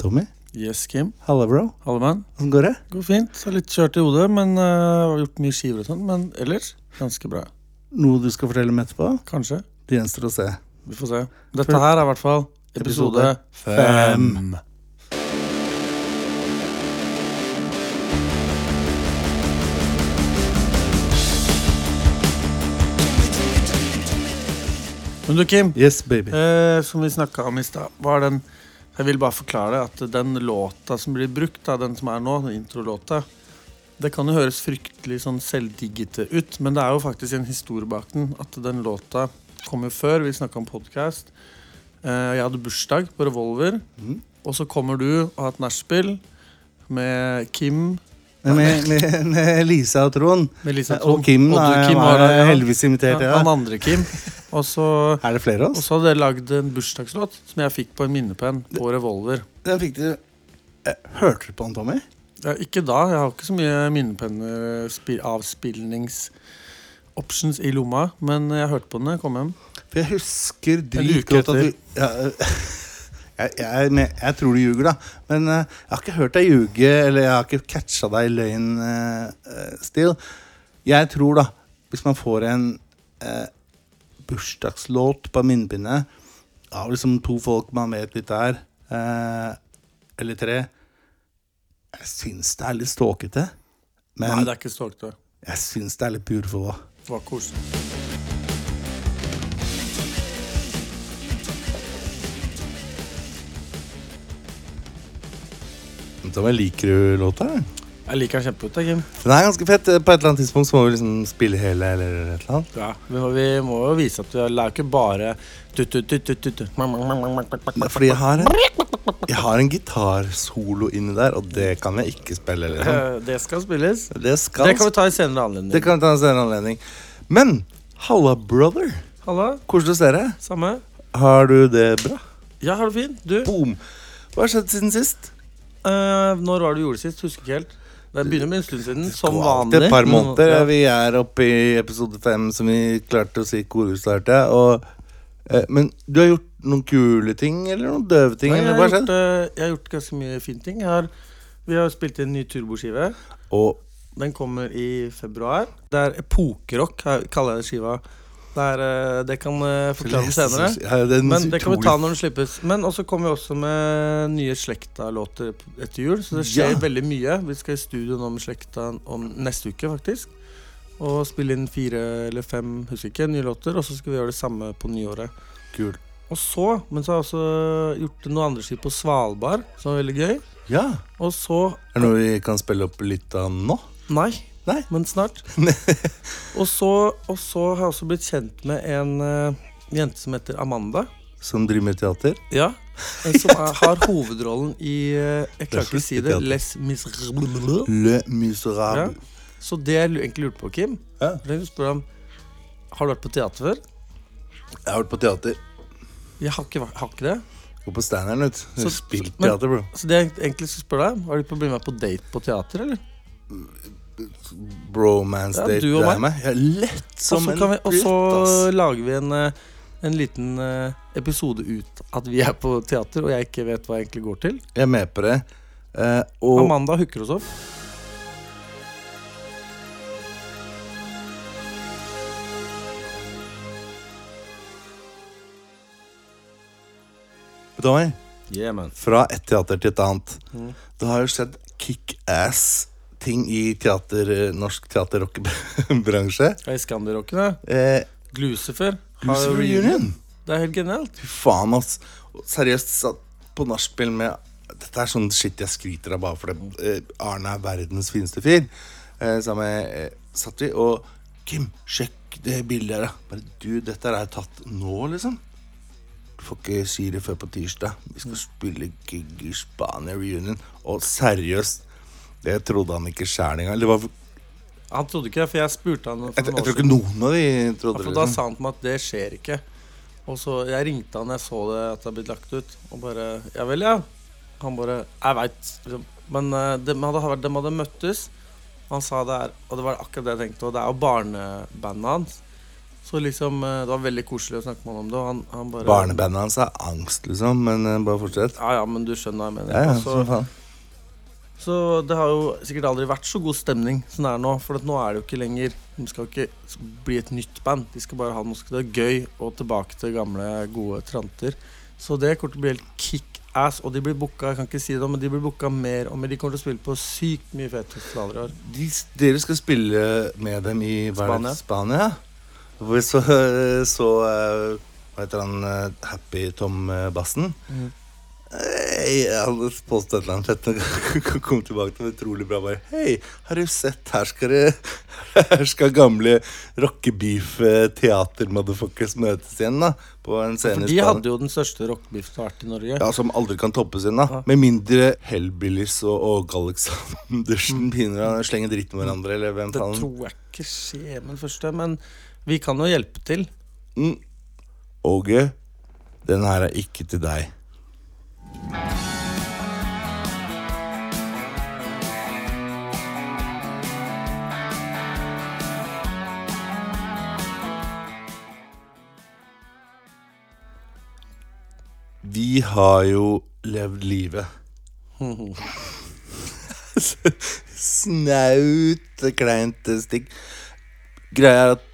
Tommy? Yes, Kim. Halla, bro. Hallemann. Åssen går det? Går fint. Har litt kjørt i hodet, men uh, har gjort mye skiver og sånn. Men ellers ganske bra. Noe du skal fortelle om etterpå? Kanskje. Det gjenstår å se. Vi får se. Dette her er i hvert fall episode Episode fem. Men du, Kim. Yes, baby. Eh, som vi snakka om i stad, var den Jeg vil bare forklare at den låta som blir brukt, da, den som er nå, introlåta Det kan jo høres fryktelig sånn selvdiggete ut, men det er jo faktisk en historie bak den. At den låta kom jo før. Vi snakka om podkast. Eh, jeg hadde bursdag på Revolver, Mm. og så kommer du og har et nachspiel med Kim Med, med, med, Lisa og Trond. Lisa Og Trond. Kim Og du, Kim, var var heldigvis invitert. Ja, han andre Kim. Og så Er det flere av Og så hadde dere lagd en bursdagslåt som jeg fikk på en minnepenn på Revolver. Den fikk du eh, Hørte du på den, Tommy? Ja, ikke da. Jeg har ikke så mye spi- i lomma. Men jeg hørte på den da jeg kom hjem. For jeg husker dritgodt at du ja, jeg, jeg, jeg, tror du ljuger, da. Men eh, jeg har ikke hørt deg ljuge, eller jeg har ikke catcha deg i løgn, uh, Still. Jeg tror, da, hvis man får en uh, bursdagslåt på minnebindet av liksom to folk man vet litt er, uh, eller tre Jeg syns det er litt ståkete. Nei, det er ikke ståkete. jeg syns det er litt òg. Det var koselig. Tommy, liker du låta? Jeg liker den kjempegodt, da, Kim. Den er ganske fett. På et eller annet tidspunkt så må vi liksom spille hele eller et eller annet. Ja, vi, må, vi må jo vise at vi er ikke bare tut, tut, tut, tut, tut. Fordi jeg har en, jeg har en gitarsolo inni der, og det kan jeg ikke spille. Liksom. Eh, Det skal spilles. Det skal Det kan vi ta i senere anledning. det kan vi ta en senere anledning. Men halla, brother. Halla, Koselig å se deg. samme. Har du det bra? Ja, har du det fint? Du, Boom. Hva har skjedd siden sist? Eh, når var det du gjorde det sist? Husker ikke helt. Det begynner med en stund siden, som vanlig. et par måneder. Ja. Vi er oppe i episode fem, som vi klarte å si korustartet. Og, eh, men du har gjort noen kule ting, eller noen døve ting? Nei, jeg, har gjort, eh, jeg har gjort ganske mye fine ting. Har, vi har spilt inn en ny turboskive. Og Den kommer i februar. Det er epokerock, kaller jeg det skiva. Det, er, eh, det kan jeg forklare senere. Men det kan vi ta når den slippes. Men også kommer vi også med nye Slekta-låter etter jul. Så det skjer Ja. veldig mye. Vi skal i studio nå med Slekta om neste uke, faktisk. Og spille inn fire eller fem husker ikke, nye låter. Og så skal vi gjøre det samme på nyåret. Kul. Og så, men så har jeg også gjort noe andre skip på Svalbard, som er veldig gøy. Ja. Og så Er det noe vi kan spille opp litt av nå? Nei, Nei. men snart. og, så, og så har jeg også blitt kjent med en eh, jente som heter Amanda. Som driver med teater? Ja. En som er, har hovedrollen i eh, Jeg klarer ikke å si det. teater. Les Miserables. Le Miserable. Så det jeg lu- egentlig lurte på, Kim Ja. å spørre om, Har du vært på teater før? Jeg har vært på teater. Jeg har ikke, vært- har ikke det. Gå på standeren, vet du. Så- Spilt men- teater, bro. Så det jeg egentlig skal spørre deg Har du lyst til å bli med på date på teater, eller? Bromance Ja, date du og meg. meg. Jeg er lett som så en kan vi- og så lager vi en, eh, en liten eh, episode ut at vi er på teater, og jeg ikke vet hva jeg egentlig går til. Jeg er med på det. Eh, og Amanda hooker oss opp. Tommy, Yeah, man. fra et teater til et annet. Mm. Det har jo skjedd kickass ting i teater, eh, norsk teater-rock-bransje. Hva er Skandirocken, da? Eh, Glucifer. Glucifer Lucifer reunion. Det er helt genialt. Fy faen, ass. Seriøst, satt på nachspiel med Dette er sånn shit jeg skryter av bare fordi eh, Arne er verdens fineste fyr. Eh, sammen eh, satt vi og Kim, sjekk det bildet her, da. Bare du, dette er tatt nå, liksom. Du får ikke si det før på tirsdag. Vi skal spille gig i Spania reunion. Og seriøst, det trodde han ikke sjæl engang. eller var Han trodde ikke det, for jeg spurte han jeg, jeg, tror ikke noen av de trodde det. da sa han til meg at det skjer ikke. Og så Jeg ringte han jeg så det at det hadde blitt lagt ut, og bare Ja vel, ja. Han bare Jeg veit. Liksom. Men dem de, hadde, de hadde møttes. Han sa det her, Og det var akkurat det jeg tenkte, og det er jo barnebandet hans. Så liksom, eh, det var veldig koselig å snakke med han om det. Han, han bare Barnebandet hans er angst, liksom. Men eh, bare fortsett. Ja, ja, men du skjønner hva jeg mener. Ja, ja, Og så- det har jo sikkert aldri vært så god stemning som det er nå. For nå er det jo ikke lenger De skal jo ikke bli et nytt band. De skal bare ha noe det er gøy og tilbake til gamle, gode tranter. Så det kommer til å bli helt kickass. Og de blir booka, jeg kan ikke si det, men de blir booka mer og mer. De kommer til å spille på sykt mye fete festivaler i år. De, dere skal spille med dem i Spania. Spania? Hvor vi så, så eh, Hva heter han? eh, Happy Tom Bassen? Bassen? Hei, jeg hadde påstått et eller annet fett. og Kom tilbake til det utrolig bra. Bare Hei, har du sett? Her skal det Her skal gamle rockebeef-teater-motherfuckers møtes igjen, da. På en scene For de hadde jo den største rockebeefen som har vært i Norge. Ja, Som aldri kan toppes igjen. da. Ja. Med mindre Hellbillies og Åge Aleksandersen begynner å slenge dritt med hverandre, eller hvem Det tror jeg ikke skjer med den første, men vi kan jo hjelpe til. Mm. Åge, den her er ikke til deg. Vi har jo levd livet. Snaut, kleint stikk. Greia er at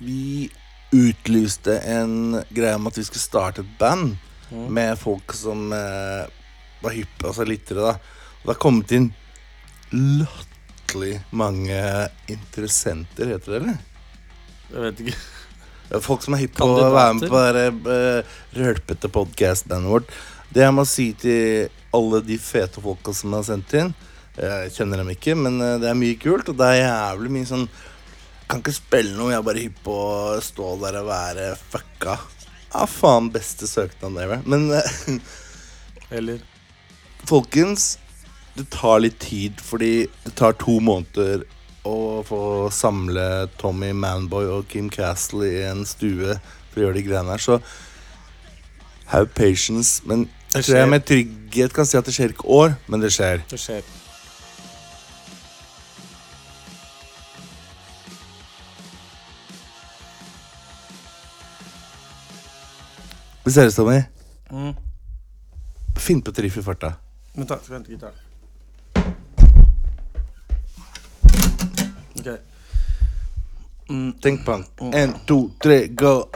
vi utlyste en greie om at vi skulle starte et band med folk som eh, var hyppe, altså lyttere, da. Og det har kommet inn latterlig mange interessenter, heter det, eller? Jeg vet ikke. Folk som er hypp på å være med på det eh, rølpete podkast-bandet vårt. Det jeg må si til alle de fete folka som har sendt inn Jeg kjenner dem ikke, men eh, det er mye kult. Og det er jævlig mye sånn Kan ikke spille noe, jeg er bare hypp på å stå der og være fucka. Ja, faen, beste søknaden ever. Men eh, Eller folkens, det tar litt tid, fordi det tar to måneder å få samle Tommy Manboy og Kim Castle i en stue for å gjøre de greiene her. Så have patience. Men jeg tror jeg med trygghet kan si at det skjer ikke år, men det skjer. det skjer. Vi som Tommy. Mm. Finn på et riff i farta. Men ta, skal vi hente gitaren. Ok. Mm, Tenk på den. En, to, tre, go.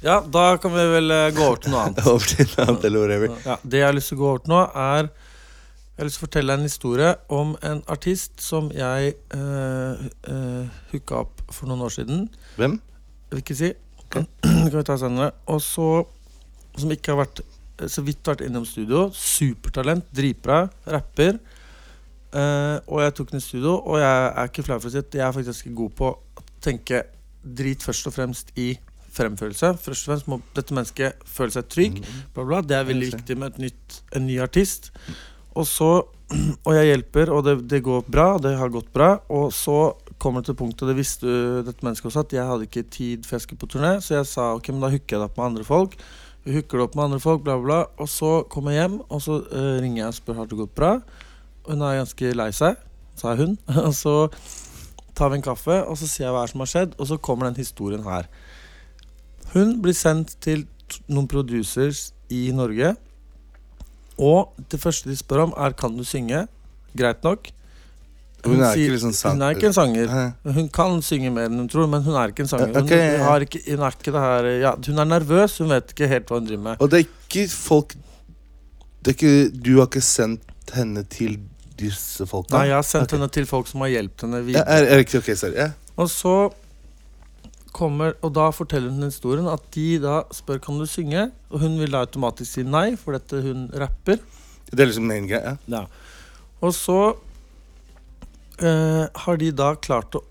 Ja, da kan vi vel eh, gå over til noe annet. Over til noe annet eller whatever. Ja, det jeg har lyst til å gå over til nå, er Jeg har lyst til å fortelle en historie om en artist som jeg uh, hooka opp for noen år siden. Hvem? Jeg vil ikke si. Det kan vi ta senere. Og så Som ikke har vært eh, så vidt vært innom studio. Supertalent, dritbra, rapper. Eh, og jeg tok den i studio, og jeg er ikke flau for å si at jeg er faktisk god på å tenke drit først og fremst i fremførelse. Først og fremst må dette mennesket føle seg trygg. Bla bla. Det er veldig viktig med nytt, en ny artist. Og så Og jeg hjelper, og det, det går bra. Det har gått bra. Og så kommer det til punktet, og det visste dette mennesket også, at jeg hadde ikke tid for jeg skulle på turné, så jeg sa ok, men da hooker jeg det opp med andre folk. Vi hooker det opp med andre folk, bla, bla. Og så kommer jeg hjem, og så uh, ringer jeg og spør har det gått bra. Og hun er ganske lei seg, sa hun. og så tar vi en kaffe, og så sier jeg hva som har skjedd, og så kommer den historien her. Hun blir sendt til noen producers i Norge. Og det første de spør om, er kan du synge. Greit nok. Hun er sier- ikke liksom Hun er ikke en sanger. Hun kan synge mer enn hun tror, men hun er ikke en sanger. Hun, okay, ja, ikke, hun er ikke det her ja, Hun er nervøs, hun vet ikke helt hva hun driver med. Og det er ikke folk det er ikke, Du har ikke sendt henne til disse folka? Nei, jeg har sendt okay. henne til folk som har hjulpet henne Ja, er, er okay, ok, sorry. Ja. Og så kommer Og da forteller hun historien at de da spør kan du synge, og hun vil da automatisk si nei, for dette hun rapper. Det er liksom main greie. Ja. Og så eh, har de da klart å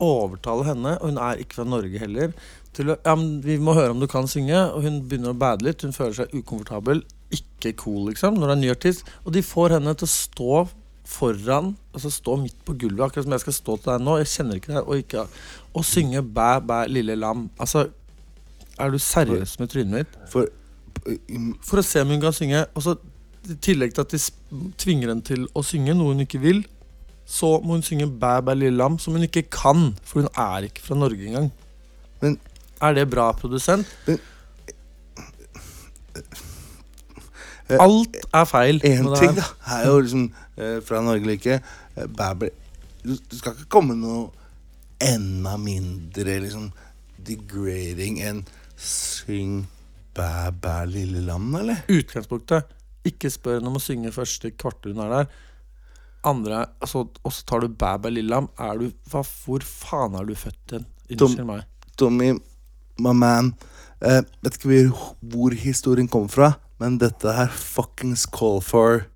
overtale henne, og hun er ikke fra Norge heller, til å Ja, men vi må høre om du kan synge, og hun begynner å bade litt. Hun føler seg ukomfortabel. Ikke cool, liksom, når det er ny artist. Og de får henne til å stå foran, altså stå midt på gulvet, akkurat som jeg skal stå til deg nå. Jeg kjenner ikke deg, og, ikke, og synge Bæ, bæ, lille lam. Altså Er du seriøs med trynet mitt? For For å se om hun kan synge. Og så I tillegg til at de tvinger henne til å synge noe hun ikke vil, så må hun synge Bæ bæ lille lam, som hun ikke kan. For hun er ikke fra Norge engang. Men- Er det bra, produsent? Men- Alt er feil. En ting da er jo liksom fra Norge eller ikke eh, du, du skal ikke komme noe enda mindre liksom degrading enn syng bæ, bæ, lille lam, eller? Utgangspunktet. Ikke spør henne om å synge første kvarter hun er der. Andre, altså, Og så tar du Bæ bæ lille lam. Er du, hva, hvor faen er du født hen? Unnskyld meg. Tommy, my man eh, Vet ikke hvor historien kommer fra, men dette her fuckings call for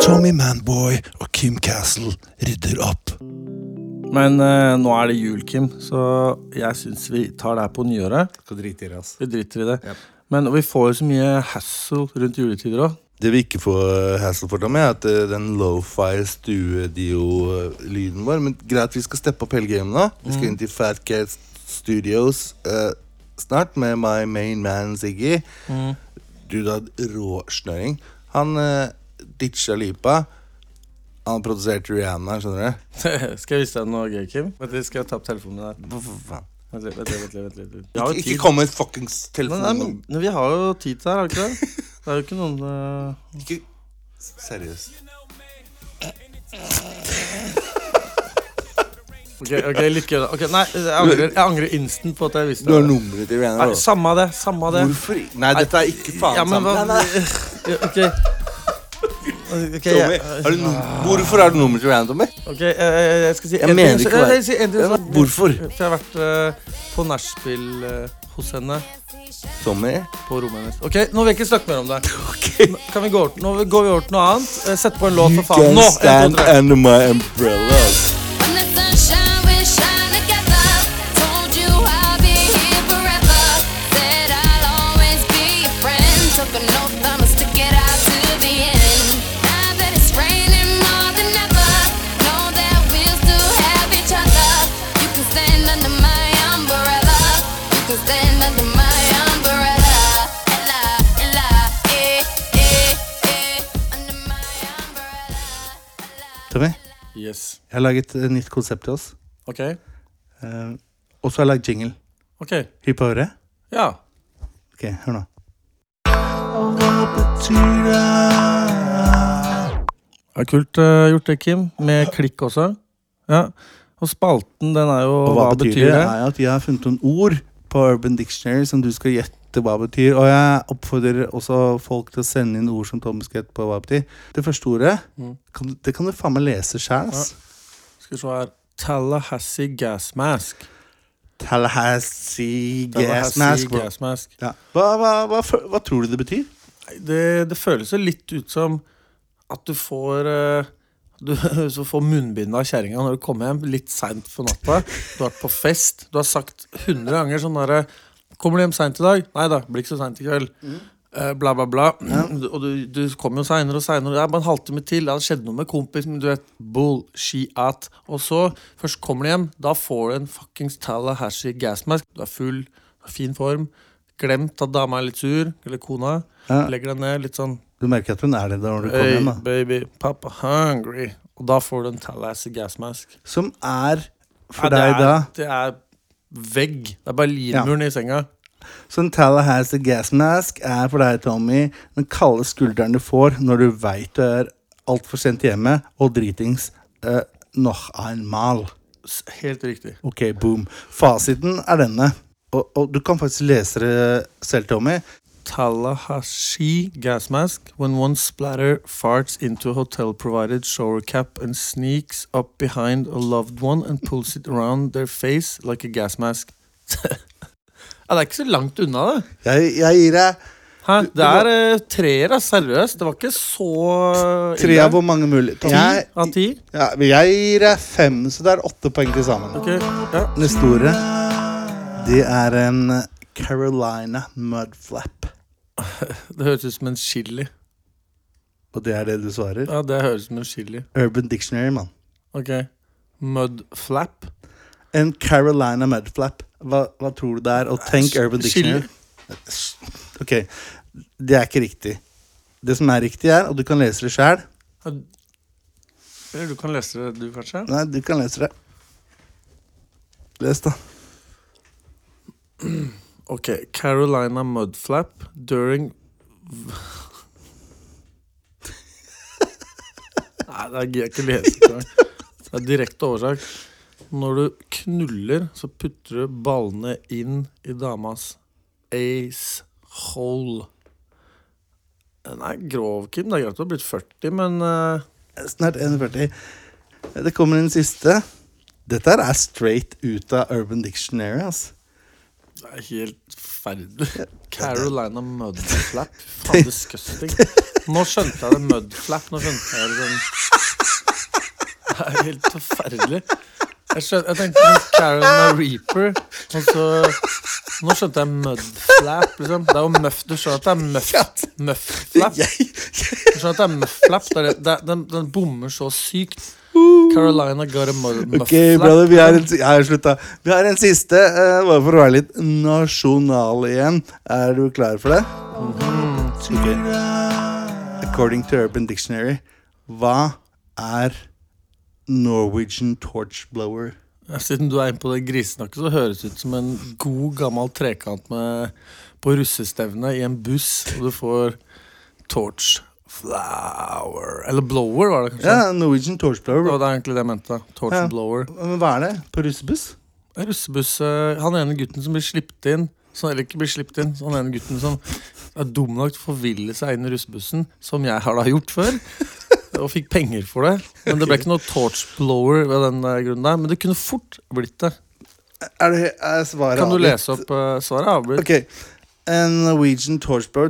Tommy Manboy og Kim Castle rydder opp. Men eh, nå er det jul, Kim, så jeg syns vi tar det her på nyåret. Skal drite i det, altså. Vi driter i det. Yep. Men vi får jo så mye hassle rundt juletider òg. Det vi ikke får hassle for, Tommy, er at eh, den lofi studio-lyden vår Men greit, vi skal steppe opp hele gamet nå. Vi skal inn til Fat Cat Studios uh, snart med my main man Ziggy. Du, da, råsnøring. Han uh, ditcha Lipa. Han produserte Rihanna, skjønner du. skal jeg vise deg noe gøy, Kim? Vent litt, Skal jeg ta opp telefonen din? Hva faen? Vent litt, vent litt, vent litt, vent litt. Vi har jo Ikke, tid. kom med fuckings telefon. nei, men, men vi har jo tid til det her, har vi ikke det? Det er jo ikke noen eh, Ikke Seriøst. Ok, ok, litt gøy da. Ok, Nei, jeg angrer, jeg angrer instant på at jeg visste Du har det. nummeret til Rihanna. Nei, da. Samme av det. Samme av det. Hvorfor? i- Nei, dette er ikke faen Ja, men hva sant. Nei, nei. Ja, Ok. Ok, Tommy, jeg, har du num hvorfor har du nummeret til Rihanna, Tommy? ok, jeg, jeg, jeg skal si Jeg en mener ting. ikke Jeg, jeg, jeg, sier en ting så- hvorfor? For jeg har vært eh, på nachspiel eh, hos henne Tommy? på rommet hennes. Ok, nå vil jeg ikke snakke mer om det. Nå Kan vi gå, over- nå går vi over til noe annet. Eh, Sett på en låt, You for faen. can Nå! En, stand to, tre. under my umbrellas. Yes. jeg har laget et nytt konsept til oss. Ok. Eh, og så har jeg lagd jingle. Ok. Hypp på øret? Ja. Ok, hør nå. Hva betyr det? Det er kult eh, gjort det, Kim. Med klikk også. Ja. Og spalten, den er jo Og hva, betyr det? er at vi har funnet noen ord på Urban Dictionary som du skal gjette hva betyr. Og jeg oppfordrer også folk til å sende inn ord som skal på hva betyr. Det første ordet, Mm. kan, det kan du faen meg lese sjæl, ass. Skal vi se her. Tallahassee gas mask. Tallahassee gas mask. gas mask. Ja. Hva, hva, hva, hva tror du det betyr? Det, det føles jo litt ut som at du får uh, Du så får munnbind av kjerringa når du kommer hjem litt seint på natta. Du har vært på fest. Du har sagt hundre ganger sånn derre 'Kommer du hjem seint i dag?' 'Nei da, blir ikke så seint i kveld'. Eh, bla, bla, bla. Og du, du kommer jo seinere og seinere. Det er bare en halvtime til. Det hadde skjedd noe med kompisen. Du vet, bullshit. Og så, først kommer du hjem. Da får du en fuckings Tallahassee gasmask. Du er full, fin form. Glemt at dama er litt sur, eller kona. Ja. Legger deg ned, litt sånn Du merker at hun er det da når du kommer Hey, hjem. da baby, papa hungry. Og da får du en Tallahassee gasmask. Som er for Ja, deg er, da Det er vegg. Det er Berlinmuren i senga. Så en Tallahassee gas mask er for deg, Tommy, den kalde skulderen du får når du veit du er altfor sent hjemme og dritings uh, noch einmal. Helt riktig. Ok, boom. Fasiten er denne. Og, og du kan faktisk lese det selv, Tommy. Tallahassee gas mask when one splatter farts into a hotel provided shower cap and sneaks up behind a loved one and pulls it around their face like a gas mask. ja, det er ikke så langt unna, det. Jeg, jeg gir deg Hæ? Det er uh, treer, da. Seriøst. Det var ikke så ille. tre av hvor mange mulig. Ti Jeg, av ti. ja, jeg gir deg fem, så det er åtte poeng til sammen. Okay. ja. Neste ordet, det er en Carolina mudflap. Det høres ut som en chili. Og det er det du svarer? Ja, det høres ut som en chili. Urban Dictionary, mann. Ok. Mudflap? En Carolina mudflap Hva, hva tror du det er? Og tenk Urban Chili. Dictionary. Ok, det er ikke riktig. Det som er riktig, er, og du kan lese det sjæl. Eller du kan lese det, du, kanskje? Nei, du kan lese det. Les, da. Ok, Carolina Mudflap during Nei, det gidder jeg ikke lese engang. Det er direkte oversak. Når du knuller, så putter du ballene inn i damas ace hole. Den er grov, Kim. Det er greit du har blitt 40, men uh... Snart 41. Det kommer en siste. Dette er straight ut av Urban Dictionary. Altså. Det er helt forferdelig. Carolina Mudflap. Faen, disgusting. Nå skjønte jeg det. Mudflap. Nå skjønte jeg det Det er helt forferdelig. Jeg, skjønte, jeg tenkte Carolina Reaper, og så Nå skjønte jeg mudflap, liksom. Det er jo muff. Du skjønner at det er muff, mufflap? Du skjønner at det er mufflap? Den, den bommer så sykt. Carolina got a muffler. ok, brother, vi har en. Vi har en siste, uh, bare for å være litt nasjonal igjen. Er du klar for det? Ok. According to Urban Dictionary, hva er Norwegian torch blower? Siden du er inne på det grisesnakket, så høres det ut som en god, gammel trekant med, på russestevne i en buss, og du får torch flower Eller blower, var det kanskje? Ja, Norwegian torch Det var det egentlig det jeg mente. Torch Ja. blower. Men hva er det? På russebuss? Russebuss eh, Han ene gutten som blir sluppet inn som, Eller ikke blir sluppet inn så Han ene gutten som er dum nok til å forville seg inn i russebussen, som jeg har da gjort før. Og fikk penger for det. Men det ble ikke noe torch blower ved den grunnen der. Men det kunne fort blitt det. Er det er svaret Kan du lese opp uh, svaret? Avbryt. Ok, A Norwegian torch blower,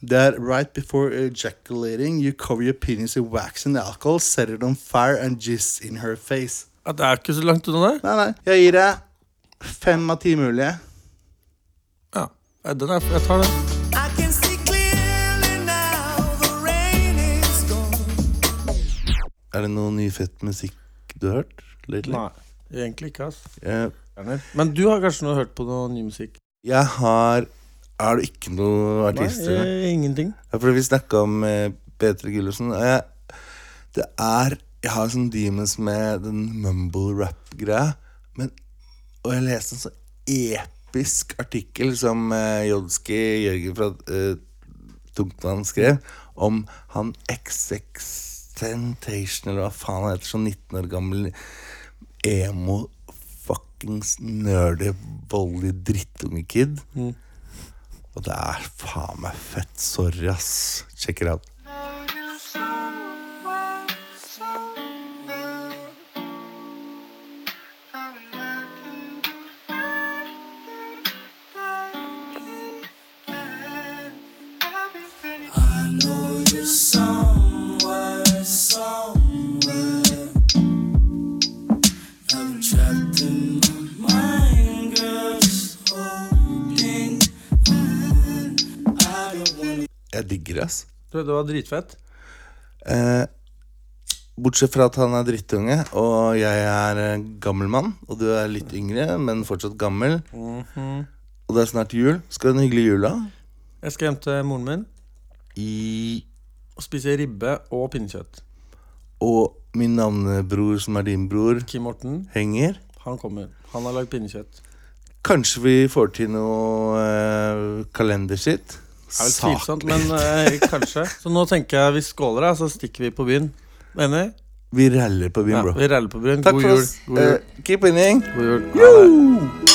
Tommy. er right before ejaculating, you cover your penis in wax and alcohol, set it on fire and jizz in her face. Ja, det er ikke så langt unna det. Nei, nei, jeg gir deg fem av ti mulige. Ja, den er, jeg tar den. I can see clearly now the rain is gone. Er det noe ny fett musikk du har hørt? lately? Nei, egentlig ikke. ass Jeg, Men du har kanskje nå hørt på noe ny musikk? jeg har Har du ikke noe Nei, artister? eh, ingenting. Ja, for vi snakka om eh, Petre Gullersen. Jeg, det er Jeg har sånn demons med den mumble rap-greia. Men Og jeg leste en så episk artikkel som eh, Jodski Jørgen fra eh, Tungtvann skrev, om han XX Tentation, eller hva faen han heter, sånn 19 år gammel emo fuckings nerdy, voldelig drittunge-kid. Og det er faen meg fett. Sorry, ass. Check it out. I know digger ass. Du, det var dritfett. Eh, bortsett fra at han er drittunge, og jeg er eh, gammel mann, og du er litt yngre, men fortsatt gammel. Og det er snart jul. Skal du ha en hyggelig jul, da? Jeg skal hjem til moren min I og spise ribbe og pinnekjøtt. Og min navnebror, som er din bror, Kim Morten, henger. han kommer. Han har lagd pinnekjøtt. Kanskje vi får til noe eh, kalenderskitt? Det er vel tvilsomt, men eh, kanskje. Så nå tenker jeg vi skåler, da, så stikker vi på byen. Enig? Vi raller på byen, Ja, bro. vi raller på byen. Takk God for jul. oss. God jul. Eh, keep winning. God jul. Ha det.